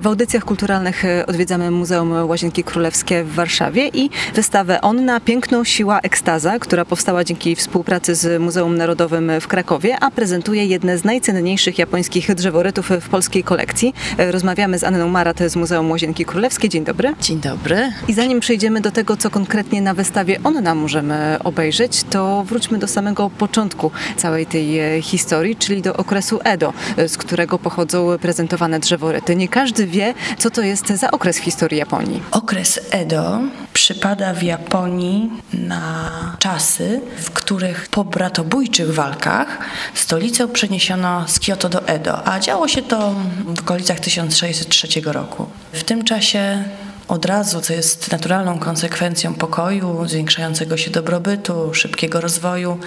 W audycjach kulturalnych e, odwiedzamy Muzeum Łazienki Królewskie w Warszawie i wystawę Onna Piękną Siła Ekstaza, która powstała dzięki współpracy z Muzeum Narodowym w Krakowie, a prezentuje jedne z najcenniejszych japońskich drzeworytów w polskiej kolekcji. E, Rozmawiamy z Anną Marat z Muzeum Łazienki Królewskie. Dzień dobry. Dzień dobry. I zanim przejdziemy do tego, co konkretnie na wystawie Onna możemy obejrzeć, to wróćmy do samego początku całej tej e, historii, czyli do okresu Edo, z którego pochodzą prezentowane drzeworyty. Nie każdy wie, co to jest za okres w historii Japonii. Okres Edo przypada w Japonii na czasy, w których po bratobójczych walkach stolicę przeniesiono z Kyoto do Edo, a działo się to w okolicach 1603 roku. W tym czasie od razu, co jest naturalną konsekwencją pokoju, zwiększającego się dobrobytu, szybkiego rozwoju,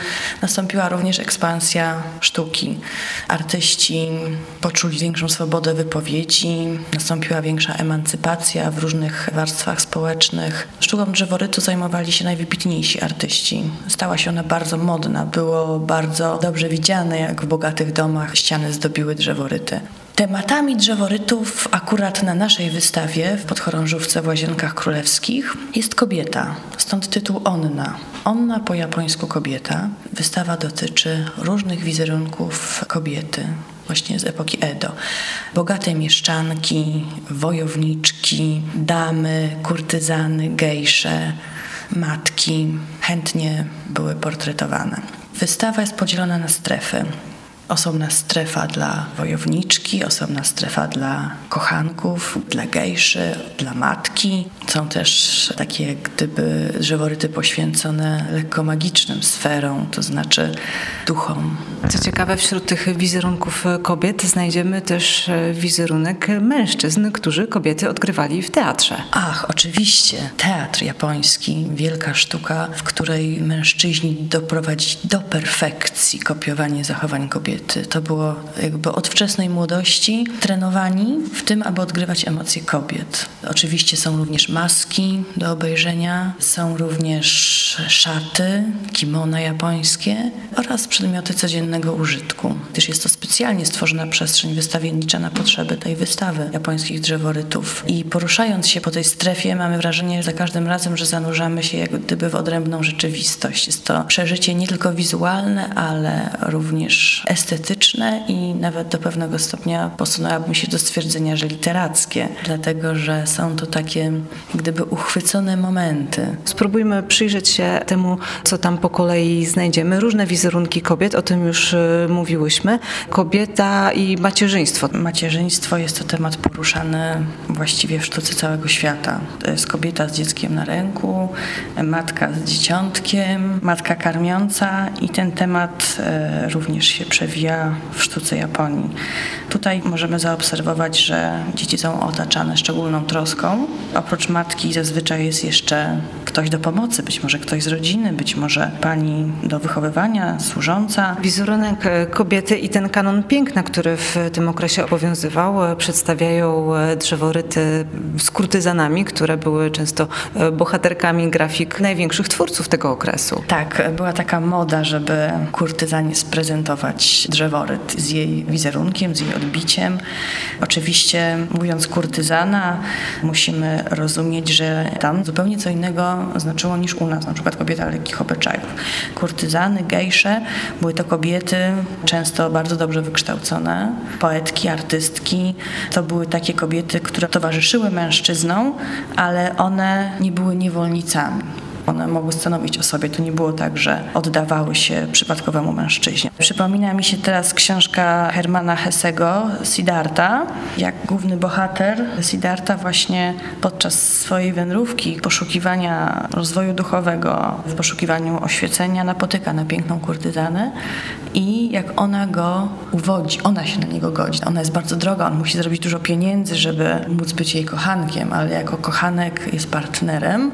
nastąpiła również ekspansja sztuki. Artyści poczuli większą swobodę wypowiedzi, nastąpiła większa emancypacja w różnych warstwach społecznych. Sztuką drzeworytu zajmowali się najwybitniejsi artyści. Stała się ona bardzo modna, było bardzo dobrze widziane, jak w bogatych domach ściany zdobiły drzeworyty. Tematami drzeworytów akurat na naszej wystawie w podchorążówce w Łazienkach Królewskich jest kobieta, stąd tytuł Onna. Onna po japońsku kobieta. Wystawa dotyczy różnych wizerunków kobiety, właśnie z epoki Edo. Bogate mieszczanki, wojowniczki, damy, kurtyzany, gejsze, matki chętnie były portretowane. Wystawa jest podzielona na strefy osobna strefa dla wojowniczki, osobna strefa dla kochanków, dla gejszy, dla matki. Są też takie gdyby drzeworyty poświęcone lekko magicznym sferom, to znaczy duchom. Co ciekawe, wśród tych wizerunków kobiet znajdziemy też wizerunek mężczyzn, którzy kobiety odgrywali w teatrze. Ach, oczywiście. Teatr japoński, wielka sztuka, w której mężczyźni doprowadzić do perfekcji kopiowanie zachowań kobiet to było jakby od wczesnej młodości trenowani w tym, aby odgrywać emocje kobiet. Oczywiście są również maski do obejrzenia, są również szaty, kimona japońskie oraz przedmioty codziennego użytku, gdyż jest to specjalnie stworzona przestrzeń wystawiennicza na potrzeby tej wystawy japońskich drzeworytów. I poruszając się po tej strefie mamy wrażenie za każdym razem, że zanurzamy się jak gdyby w odrębną rzeczywistość. Jest to przeżycie nie tylko wizualne, ale również estetyczne estetyczne i nawet do pewnego stopnia posunęłabym się do stwierdzenia, że literackie, dlatego że są to takie gdyby uchwycone momenty. Spróbujmy przyjrzeć się temu, co tam po kolei znajdziemy. Różne wizerunki kobiet, o tym już y, mówiłyśmy. Kobieta i macierzyństwo. Macierzyństwo jest to temat poruszany właściwie w sztuce całego świata. To jest kobieta z dzieckiem na ręku, matka z dzieciątkiem, matka karmiąca i ten temat e, również się przewija w sztuce Japonii. Tutaj możemy zaobserwować, że dzieci są otaczane szczególną troską. Oprócz matki zazwyczaj jest jeszcze ktoś do pomocy, być może ktoś z rodziny, być może pani do wychowywania, służąca. Wizerunek e, kobiety i ten kanon piękna, który w tym okresie obowiązywał, e, przedstawiają e, drzeworyty z kurtyzanami, które były często bohaterkami grafik największych twórców tego okresu. Tak, była taka moda, żeby kurtyzanie sprezentować drzeworyt z jej wizerunkiem, z jej odbiciem. Oczywiście mówiąc kurtyzana, musimy rozumieć, że tam zupełnie co innego znaczyło niż u nas, na przykład kobieta lekkich obyczajów. Kurtyzany, gejsze były to kobiety często bardzo dobrze wykształcone, poetki, artystki. To były takie kobiety, które towarzyszyły mężczyznom, ale one nie były niewolnicami. One mogły stanowić o sobie. To nie było tak, że oddawały się przypadkowemu mężczyźnie. Przypomina mi się teraz książka Hermana Hessego, Siddhartha. Jak główny bohater Siddhartha właśnie podczas swojej wędrówki, poszukiwania rozwoju duchowego, w poszukiwaniu oświecenia napotyka na piękną kurtyzanę i jak ona go uwodzi, ona się na niego godzi. Ona jest bardzo droga, on musi zrobić dużo pieniędzy, żeby móc być jej kochankiem, ale jako kochanek jest partnerem,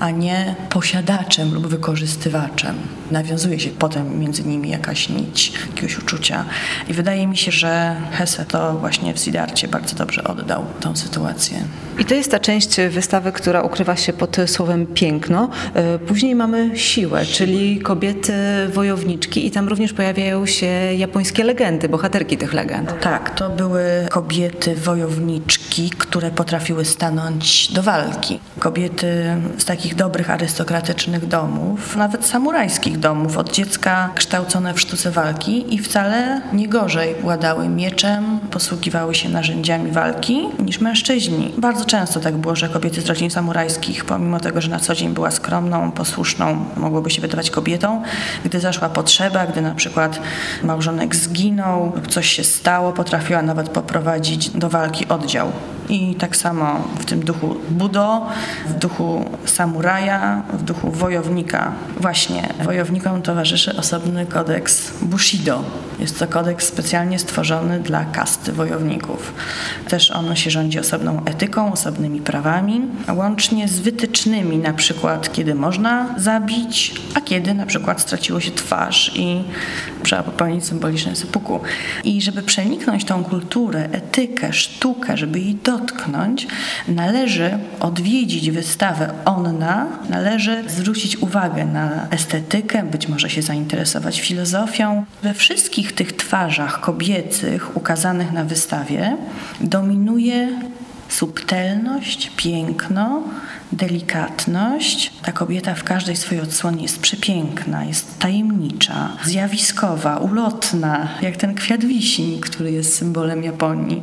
a nie posiadaczem lub wykorzystywaczem. Nawiązuje się potem między nimi jakaś nić jakiegoś uczucia. I wydaje mi się, że Hesse to właśnie w Sidarcie bardzo dobrze oddał tą sytuację. I to jest ta część wystawy, która ukrywa się pod słowem piękno. E, później mamy siłę, czyli kobiety wojowniczki i tam również pojawiają się japońskie legendy, bohaterki tych legend. Tak, to były kobiety wojowniczki, które potrafiły stanąć do walki. Kobiety z takich dobrych arystokratycznych domów, nawet samurajskich domów, od dziecka kształcone w sztuce walki i wcale nie gorzej władały mieczem, posługiwały się narzędziami walki niż mężczyźni. Bardzo często tak było, że kobiety z rodzin samurajskich, pomimo tego, że na co dzień była skromną, posłuszną, mogłoby się wydawać kobietą, gdy zaszła potrzeba, gdy na przykład małżonek zginął coś się stało, potrafiła nawet poprowadzić do walki oddział. I tak samo w tym duchu Budo, w duchu samuraja, w duchu wojownika. Właśnie wojownikom towarzyszy osobny kodeks Bushido. Jest to kodeks specjalnie stworzony dla kasty wojowników. Też on się rządzi osobną etyką, osobnymi prawami, łącznie z wytycznymi, na przykład kiedy można zabić, a kiedy na przykład straciło się twarz i trzeba popełnić symboliczne sepuku. I żeby przeniknąć tą kulturę, etykę, sztukę, żeby jej dotknąć, należy odwiedzić wystawę Onna, należy zwrócić uwagę na estetykę, być może się zainteresować filozofią. We wszystkich tych twarzach kobiecych ukazanych na wystawie dominuje subtelność, piękno, delikatność. Ta kobieta w każdej swojej odsłonie jest przepiękna, jest tajemnicza, zjawiskowa, ulotna, jak ten kwiat wiśni, który jest symbolem Japonii.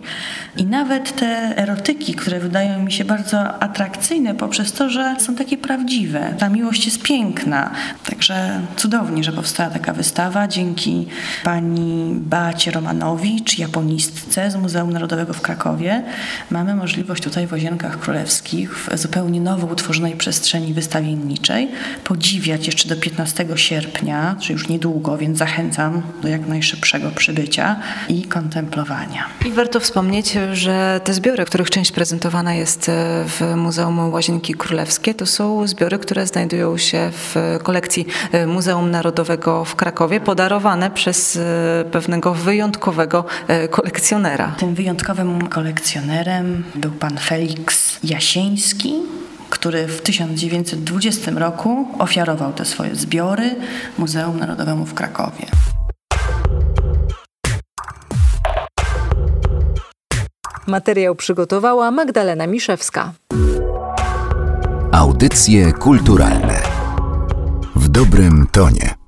I nawet te erotyki, które wydają mi się bardzo atrakcyjne poprzez to, że są takie prawdziwe. Ta miłość jest piękna. Także cudownie, że powstała taka wystawa dzięki pani Bacie Romanowicz, japonistce z Muzeum Narodowego w Krakowie. Mamy możliwość tutaj w Łazienkach Królewskich w zupełnie nowo utworzonej przestrzeni wystawienniczej podziwiać jeszcze do 15 sierpnia, czy już niedługo, więc zachęcam do jak najszybszego przybycia i kontemplowania. I warto wspomnieć, że te zbiory, których część prezentowana jest w Muzeum Łazienki Królewskie, to są zbiory, które znajdują się w kolekcji Muzeum Narodowego w Krakowie, podarowane przez pewnego wyjątkowego kolekcjonera. Tym wyjątkowym kolekcjonerem był pan Felix Jasieński, który w 1920 roku ofiarował te swoje zbiory Muzeum Narodowemu w Krakowie. Materiał przygotowała Magdalena Miszewska. Audycje kulturalne w dobrym tonie.